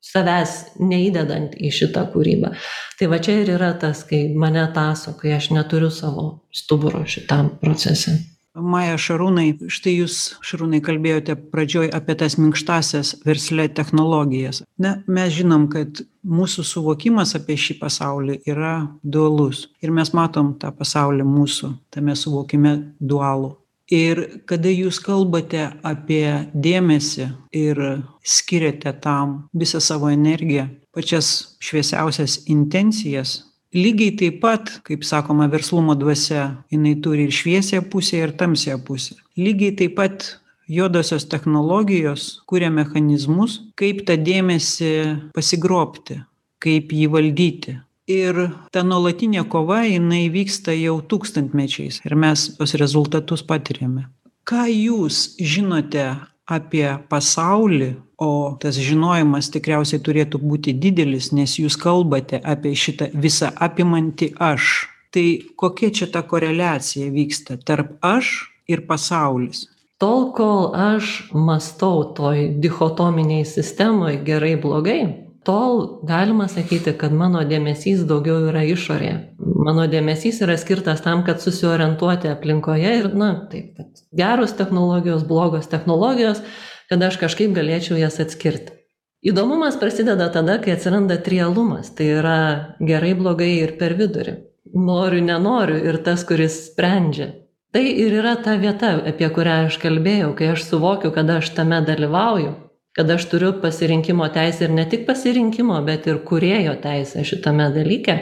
Speaker 4: savęs neįdedant į šitą kūrybą. Tai va čia ir yra tas, kai mane taso, kai aš neturiu savo stuburo šitam procese.
Speaker 2: Maja Šarūnai, štai jūs, Šarūnai, kalbėjote pradžioj apie tas minkštasias versle technologijas. Na, mes žinom, kad mūsų suvokimas apie šį pasaulį yra dualus. Ir mes matom tą pasaulį mūsų, tame suvokime dualų. Ir kada jūs kalbate apie dėmesį ir skiriate tam visą savo energiją, pačias šviesiausias intencijas, lygiai taip pat kaip sakoma verslumo dvasia jinai turi ir šviesiąją pusę ir tamsiąją pusę. Lygiai taip pat juodosios technologijos kuria mechanizmus kaip tą dėmesį pasigrobti kaip jį valdyti. Ir ta nuolatinė kova jinai vyksta jau tūkstantmečiais ir mes tuos rezultatus patiriame. Ką jūs žinote apie pasaulį o tas žinojimas tikriausiai turėtų būti didelis nes jūs kalbate apie šitą visa apimantį aš. Tai kokia čia ta koreliacija vyksta tarp aš ir pasaulis?
Speaker 4: Tol kol aš mąstau toj dichotominėj sistemoj gerai blogai tol galima sakyti kad mano dėmesys daugiau yra išorėje. Mano dėmesys yra skirtas tam kad susiorientuoti aplinkoje ir na taip geros technologijos blogos technologijos kad aš kažkaip galėčiau jas atskirti įdomumas prasideda tada kai atsiranda trialumas. Tai yra gerai blogai ir per vidurį. Noriu nenoriu ir tas kuris sprendžia. Tai ir yra ta vieta apie kurią aš kalbėjau kai aš suvokiu kad aš tame dalyvauju kad aš turiu pasirinkimo teisę ir ne tik pasirinkimo, bet ir kurėjo teisę šitame dalyke,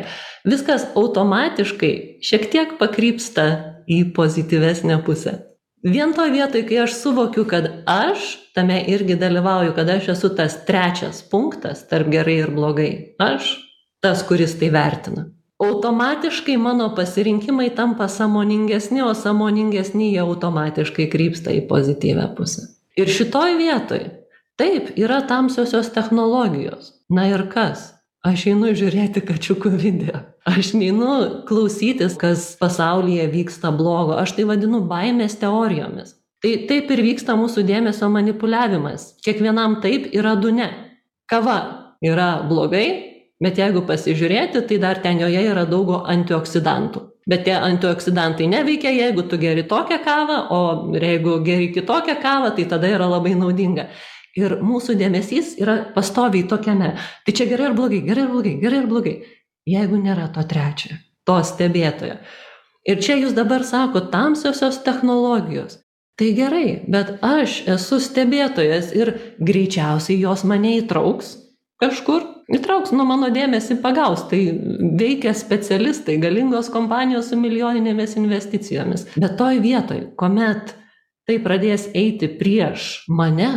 Speaker 4: viskas automatiškai šiek tiek pakrypsta į pozityvesnę pusę. Vien to vietoj, kai aš suvokiu, kad aš tame irgi dalyvauju, kad aš esu tas trečias punktas tarp gerai ir blogai, aš tas, kuris tai vertina. Automatiškai mano pasirinkimai tampa samoningesni, o samoningesni jie automatiškai krypsta į pozityvę pusę. Ir šitoj vietoj taip yra tamsiosios technologijos na ir kas aš einu žiūrėti kačiukų video aš neinu klausytis kas pasaulyje vyksta blogo. Aš tai vadinu baimės teorijomis. Tai taip ir vyksta mūsų dėmesio manipuliavimas. Kiekvienam taip yra du ne. Kava yra blogai bet jeigu pasižiūrėti tai dar ten joje yra daug antioksidantų. Bet tie antioksidantai neveikia jeigu tu geri tokią kavą o jeigu geri kitokią kavą tai tada yra labai naudinga. Ir mūsų dėmesys yra pastoviai tokiame. Tai čia gerai ar blogai gerai ar blogai gerai ar blogai jeigu nėra to trečio to stebėtojo. Ir čia jūs dabar sakot tamsiosios technologijos. Tai gerai bet aš esu stebėtojas ir greičiausiai jos mane įtrauks kažkur įtrauks nu mano dėmesį pagaus. Tai veikia specialistai galingos kompanijos su milijoninėmis investicijomis. Bet toj vietoj kuomet tai pradės eiti prieš mane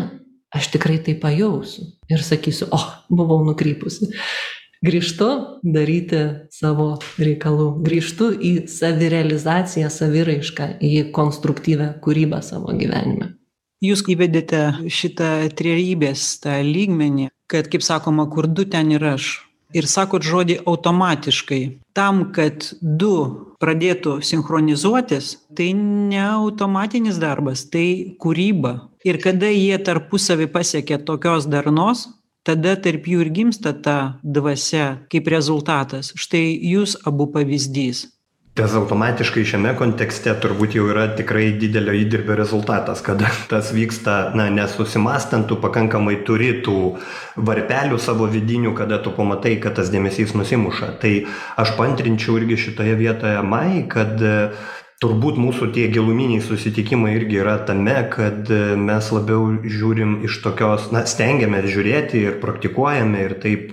Speaker 4: aš tikrai tai pajausiu ir sakysiu, o, oh, buvau nukrypusi. Grįžtu daryti savo reikalų, grįžtu į savirealizaciją, saviraišką, į konstruktyvę kūrybą savo gyvenime.
Speaker 2: Jūs įvedėte šitą trejybės tą lygmenį, kad, kaip sakoma, kur du ten ir aš. Ir sakot žodį automatiškai. Tam, kad du pradėtų sinchronizuotis, tai ne automatinis darbas, tai kūryba, ir kada jie tarpusavy pasiekia tokios darnos tada tarp jų ir gimsta ta dvasia kaip rezultatas. Štai jūs abu pavyzdys.
Speaker 3: Tas automatiškai šiame kontekste turbūt jau yra tikrai didelio įdirbio rezultatas kada tas vyksta na nesusimąstant tu pakankamai turi tų varpelių savo vidinių kada tu pamatai kad tas dėmesys nusimuša. Tai aš paantrinčiau irgi šitoje vietoje mai kad turbūt mūsų tie giluminiai susitikimai irgi yra tame kad mes labiau žiūrim iš tokios na stengiamės žiūrėti ir praktikuojame ir taip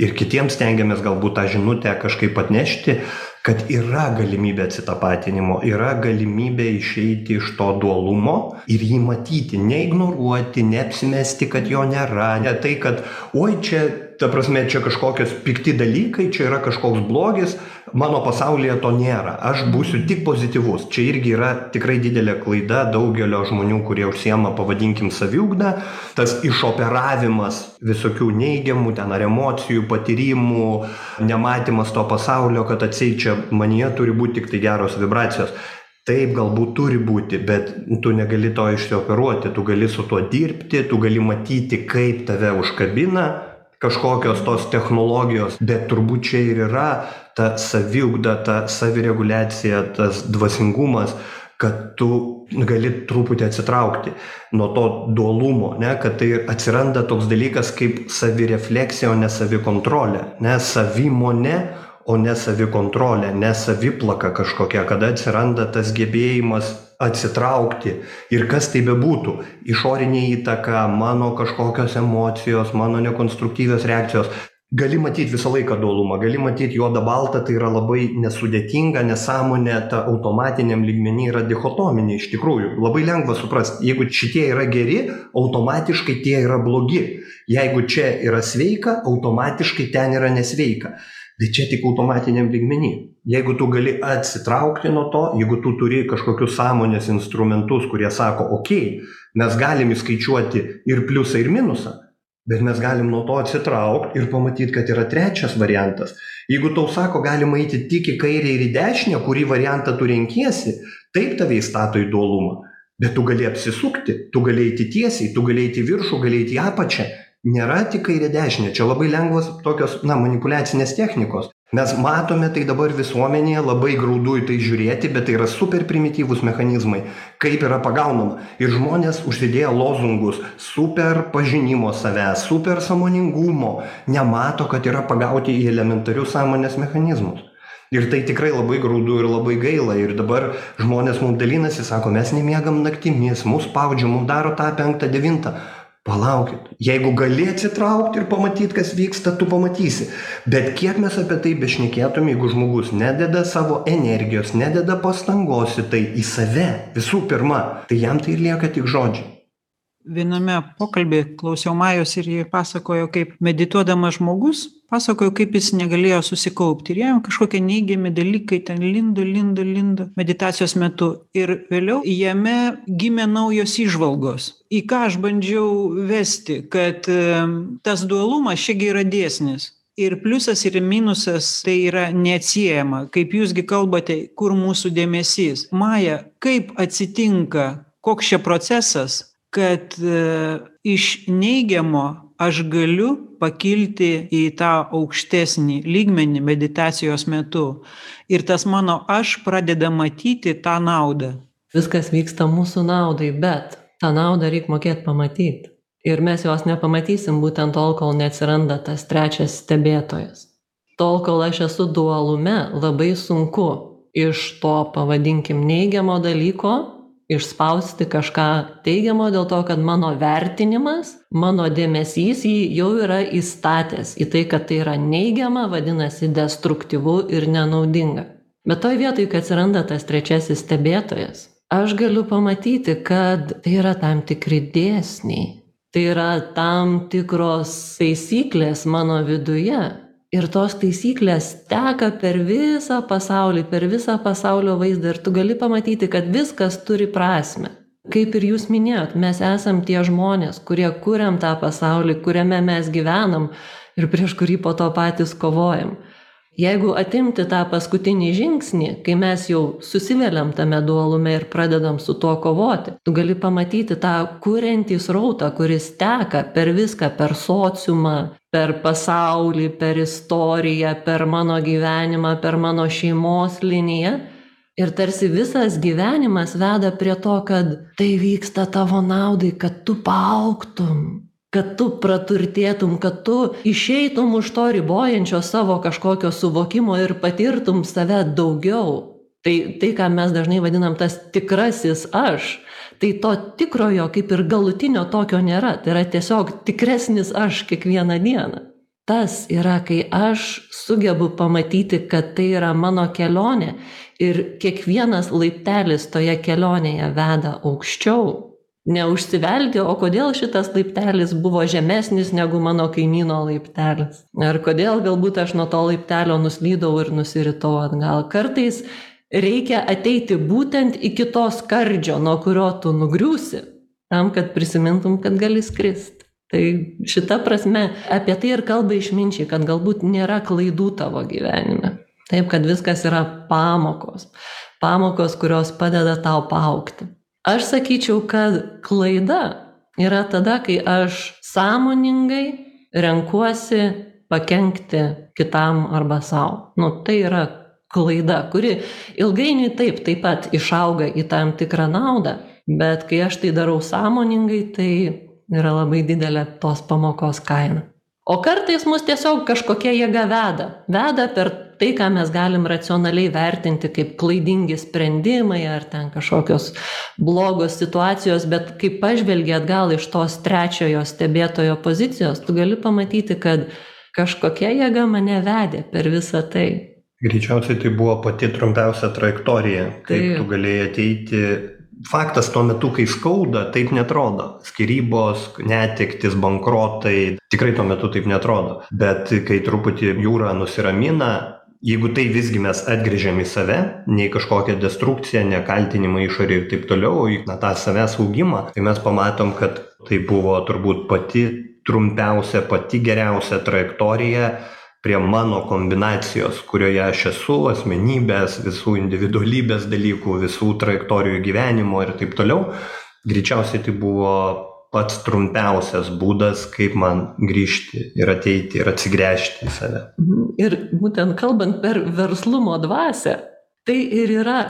Speaker 3: ir kitiems stengiamės galbūt tą žinutę kažkaip atnešti kad yra galimybė atsitapatinimo yra galimybė išeiti iš to dualumo ir jį matyti neignoruoti neapsimesti kad jo nėra ne tai kad oi čia ta prasme čia kažkokios pikti dalykai čia yra kažkoks blogis. Mano pasaulyje to nėra. Aš būsiu tik pozityvus. Čia irgi yra tikrai didelė klaida daugelio žmonių kurie užsiema pavadinkim saviugda. Tas išoperavimas visokių neigiamų ten ar emocijų patyrimų nematymas to pasaulio kad atseit čia manyje turi būt tiktai geros vibracijos. Taip galbūt turi būti bet tu negali to išsioperuoti. Tu gali su tuo dirbti tu gali matyti kaip tave užkabina kažkokios tos technologijos bet turbūt čia ir yra ta saviugda ta savireguliacija tas dvasingumas kad tu gali truputį atsitraukti nuo to dualumo ne kad tai atsiranda toks dalykas kaip savirefleksija o ne savikontrolė ne savimonė o ne savikontrolė ne saviplaka kažkokia kada atsiranda tas gebėjimas atsitraukti. Ir kas tai bebūtų? Išorinė įtaka mano kažkokios emocijos mano nekonstruktyvios reakcijos. Gali matyt visą laiką dualumą gali matyt juoda balta tai yra labai nesudėtinga nes sąmonė ta automatiniam lygmeny yra dichotominė iš tikrųjų. Labai lengva suprast jeigu šitie yra geri automatiškai tie yra blogi. Jeigu čia yra sveika automatiškai ten yra nesveika tai čia tik automatiniam lygmeny. Jeigu tu gali atsitraukti nuo to jeigu tu turi kažkokius sąmonės instrumentus kurie sako okei mes galim įskaičiuoti ir pliusą ir minusą bet mes galim nuo to atsitraukt ir pamatyt kad yra trečias variantas. Jeigu tau sako galima eiti tik į kairę ir į dešinę kurį variantą tu renkiesi taip tave įstato į dualumą. Bet tu gali apsisukti tu gali eiti tiesiai tu gali eiti viršų gali eiti apačią nėra tik kairė dešinė. Čia labai lengvos tokios na manipuliacinės technikos. Mes matome tai dabar visuomenėje labai graudu į tai žiūrėti bet tai yra super primityvūs mechanizmai kaip yra pagaunama. Ir žmonės užsidėję lozungus super pažinimo savęs super sąmoningumo nemato kad yra pagauti į elementarius sąmonės mechanizmus. Ir tai tikrai labai graudu ir labai gaila. Ir dabar žmonės mum dalinasi sako mes nemiegam naktimis mus spaudžia mum daro tą penktą devintą palaukit jeigu gali atsitraukt ir pamatyt kas vyksta tu pamatysi. Bet kiek mes apie tai bešnekėtum jeigu žmogus nededa savo energijos nededa pastangos į tai į save visų pirma tai jam tai lieka tik žodžiai.
Speaker 2: Viename pokalby klausiau majos ir ji pasakojo kaip medituodamas žmogus pasakojo kaip jis negalėjo susikaupti. Ir jam kažkokie neigiami dalykai ten lindo lindo lindo meditacijos metu. Ir vėliau jame gimė naujos įžvalgos. Į ką aš bandžiau vesti kad tas dualumas čia gi yra dėsnis. Ir pliusas ir minusas tai yra neatsiejama. Kaip jūs gi kalbate kur mūsų dėmesys? Maja kaip atsitinka koks čia procesas kad e, iš neigiamo aš galiu pakilti į tą aukštesnį lygmenį meditacijos metu. Ir tas mano aš pradeda matyti tą naudą.
Speaker 4: Viskas vyksta mūsų naudai bet tą naudą reik mokėt pamatyt. Ir mes jos nepamatysim būtent tol kol neatsiranda tas trečias stebėtojas. Tol kol aš esu dualume labai sunku iš to pavadinkim neigiamo dalyko išspausti kažką teigiamo dėl to kad mano vertinimas mano dėmesys jį jau yra įstatęs į tai kad tai yra neigiama vadinasi destruktyvu ir nenaudinga. Bet toj vietoj kai atsiranda tas trečiasis stebėtojas aš galiu pamatyti kad tai yra tam tikri dėsniai. Tai yra tam tikros taisyklės mano viduje ir tos taisyklės teka per visą pasaulį per visą pasaulio vaizdą. Ir tu gali pamatyti kad viskas turi prasmę kaip ir jūs minėjot mes esam tie žmonės kurie kuriam tą pasaulį kuriame mes gyvenam ir prieš kurį po to patys kovojam jeigu atimti tą paskutinį žingsnį kai mes jau susiveliam tame dualume ir pradedam su tuo kovoti tu gali pamatyti tą kuriantį srautą kuris teka per viską per sociumą per pasaulį per istoriją per mano gyvenimą per mano šeimos liniją. Ir tarsi visas gyvenimas veda prie to kad tai vyksta tavo naudai kad tu paaugtum kad tu praturtėtum kad tu išeitum už to ribojančio savo kažkokio suvokimo ir patirtum save daugiau. Tai tai ką mes dažnai vadinam tas tikrasis aš tai to tikrojo kaip ir galutinio tokio nėra. Tai yra tiesiog tikresnis aš kiekvieną dieną. Tas yra kai aš sugebu pamatyti kad tai yra mano kelionė ir kiekvienas laiptelis toje kelionėje veda aukščiau neužsivelti o kodėl šitas laiptelis buvo žemesnis negu mano kaimyno laiptelis? Ar kodėl galbūt aš nuo to laiptelio nuslydau ir nusiritau atgal? Kartais reikia ateiti būtent iki to skardžio nuo kurio tu nugriūsi tam kad prisimintum kad gali skrist. Tai šita prasme apie tai ir kalba išminčiai kad galbūt nėra klaidų tavo gyvenime. Taip kad viskas yra pamokos. Pamokos, kurios padeda tau paaukti. Aš sakyčiau, kad klaida yra tada, kai aš sąmoningai renkuosi pakengti kitam arba savo. Nu, tai yra klaida, kuri ilgainiui taip, taip pat išauga į tam tikrą naudą, bet kai aš tai darau sąmoningai, tai yra labai didelė tos pamokos kaina. O kartais mus tiesiog kažkokia jėga veda. Veda per tai, ką mes galim racionaliai vertinti kaip klaidingi sprendimai ar ten kažkokios blogos situacijos, bet kai pažvelgi atgal iš tos trečiojo stebėtojo pozicijos, tu gali pamatyti, kad kažkokia jėga mane vedė per visą tai.
Speaker 3: Greičiausiai tai buvo pati trumpiausia trajektorija, kaip Taip. tu galėjai ateiti. Faktas tuo metu, kai skauda, taip netrodo. Skirybos, netiktis, bankrotai, tikrai tuo metu taip netrodo. Bet kai truputį jūra nusiramina, jeigu tai visgi mes atgrįžiam į save, nei kažkokią destrukciją, nekaltinimą išorį ir taip toliau, į na, tą savęs augimą, tai mes pamatom, kad tai buvo turbūt pati trumpiausia, pati geriausia trajektorija prie mano kombinacijos kurioje aš esu asmenybės visų individualybės dalykų visų trajektorijų gyvenimo ir taip toliau. Greičiausiai tai buvo pats trumpiausias būdas kaip man grįžti ir ateiti ir atsigręžti į save
Speaker 4: mhm. ir būtent kalbant per verslumo dvasią tai ir yra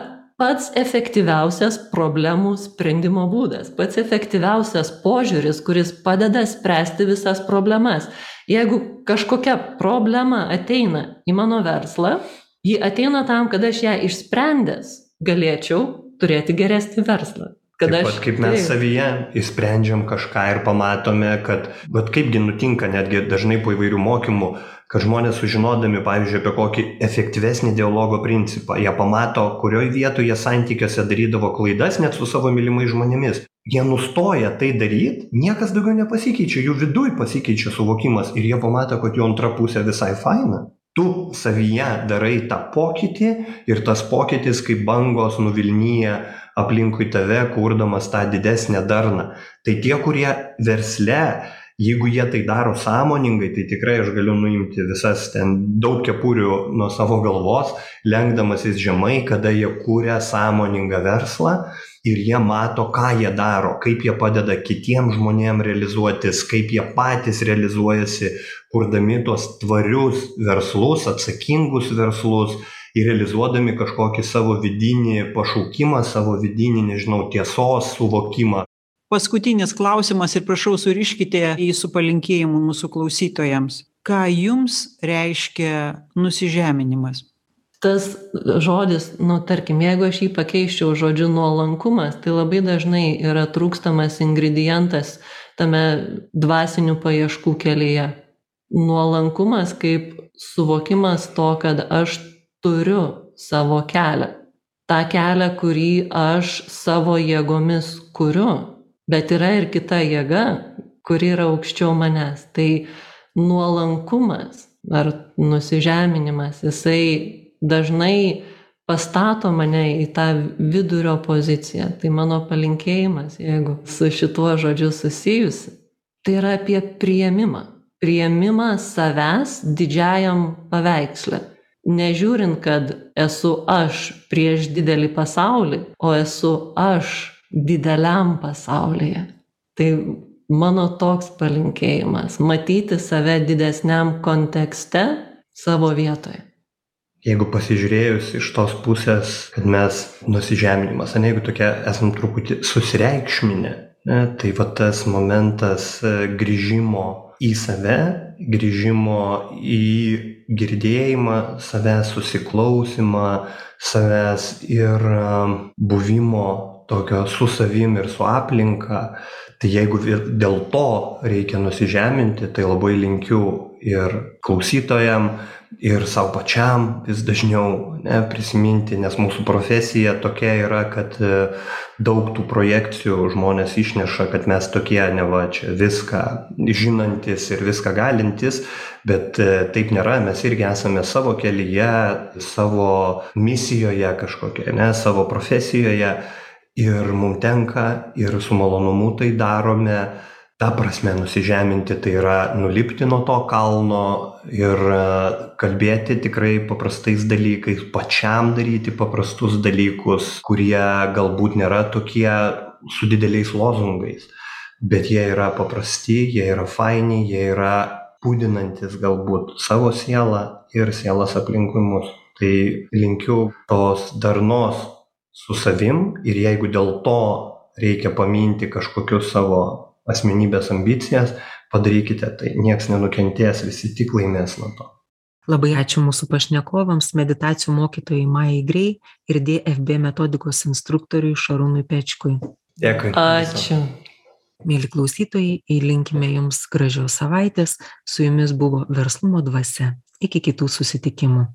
Speaker 4: pats efektyviausias problemų sprendimo būdas pats efektyviausias požiūris kuris padeda spręsti visas problemas Jeigu kažkokia problema ateina į mano verslą, ji ateina tam, kad aš ją išsprendęs galėčiau turėti geresnį verslą.
Speaker 3: Kad Taip, aš, kaip mes taip. savyje įsprendžiam kažką ir pamatome, kad, bet kaipgi nutinka netgi dažnai po įvairių mokymų, kad žmonės sužinodami, pavyzdžiui, apie kokį efektyvesnį dialogo principą, jie pamato, kurioje vietoje jie santykiuose darydavo klaidas net su savo mylimais žmonėmis jie nustoja tai daryt niekas daugiau nepasikeičia jų viduj pasikeičia suvokimas ir jie pamato kad jų antra pusė visai faina tu savyje darai tą pokytį ir tas pokytis kaip bangos nuvilnija aplinkui tave kurdamas tą didesnę darną. Tai tie kurie versle jeigu jie tai daro sąmoningai tai tikrai aš galiu nuimti visas ten daug kepurių nuo savo galvos lenkdamasis žemai kada jie kuria sąmoningą verslą ir jie mato ką jie daro kaip jie padeda kitiem žmonėm realizuotis kaip jie patys realizuojasi kurdami tuos tvarius verslus atsakingus verslus ir realizuodami kažkokį savo vidinį pašaukimą savo vidinį nežinau tiesos suvokimą.
Speaker 2: Paskutinis klausimas ir prašau suriškite jį su palinkėjimu mūsų klausytojams. Ką jums reiškia nusižeminimas?
Speaker 4: Tas žodis nu tarkim jeigu aš jį pakeisčiau žodžiu nuolankumas tai labai dažnai yra trūkstamas ingredientas tame dvasinių paieškų kelyje. Nuolankumas kaip suvokimas to kad aš turiu savo kelią tą kelią kurį aš savo jėgomis kuriu bet yra ir kita jėga kuri yra aukščiau manęs tai nuolankumas ar nusižeminimas jisai dažnai pastato mane į tą vidurio poziciją. Tai mano palinkėjimas, jeigu su šituo žodžiu susijusi, tai yra apie prieimimą. Prieimimą savęs didžiajam paveiksle. Nežiūrint, kad esu aš prieš didelį pasaulį, o esu aš dideliam pasaulyje. Tai mano toks palinkėjimas - matyti save didesniam kontekste savo vietoje
Speaker 3: jeigu pasižiūrėjus iš tos pusės kad mes nusižeminimas ane jeigu tokie esam truputį susireikšminę ne tai va tas momentas e, grįžimo į save grįžimo į girdėjimą savęs susiklausymą savęs ir e, buvimo tokio su savim ir su aplinka. Tai jeigu dėl to reikia nusižeminti tai labai linkiu ir klausytojam ir sau pačiam vis dažniau ne prisiminti nes mūsų profesija tokia yra kad e, daug tų projekcijų žmonės išneša kad mes tokie neva čia viską žinantys ir viską galintys bet e, taip nėra. Mes irgi esame savo kelyje savo misijoje kažkokioje ane savo profesijoje ir mum tenka ir su malonumu tai darome ta prasme nusižeminti tai yra nulipti nuo to kalno ir kalbėti tikrai paprastais dalykais pačiam daryti paprastus dalykus kurie galbūt nėra tokie su dideliais lozungais bet jie yra paprasti jie yra faini jie yra budinantys galbūt savo sielą ir sielas aplinkui mus. Tai linkiu tos darnos su savim ir jeigu dėl to reikia paminti kažkokius savo asmenybės ambicijas padarykite tai nieks nenukentės visi tik laimės nuo to
Speaker 1: Labai ačiū mūsų pašnekovams, meditacijų mokytojai Majai Grei ir DFB metodikos instruktoriui Šarūnui Pečkui.
Speaker 3: Dėkui.
Speaker 4: Ačiū.
Speaker 1: Mėly klausytojai, įlinkime Jums gražios savaitės. Su Jumis buvo verslumo dvasia. Iki kitų susitikimų.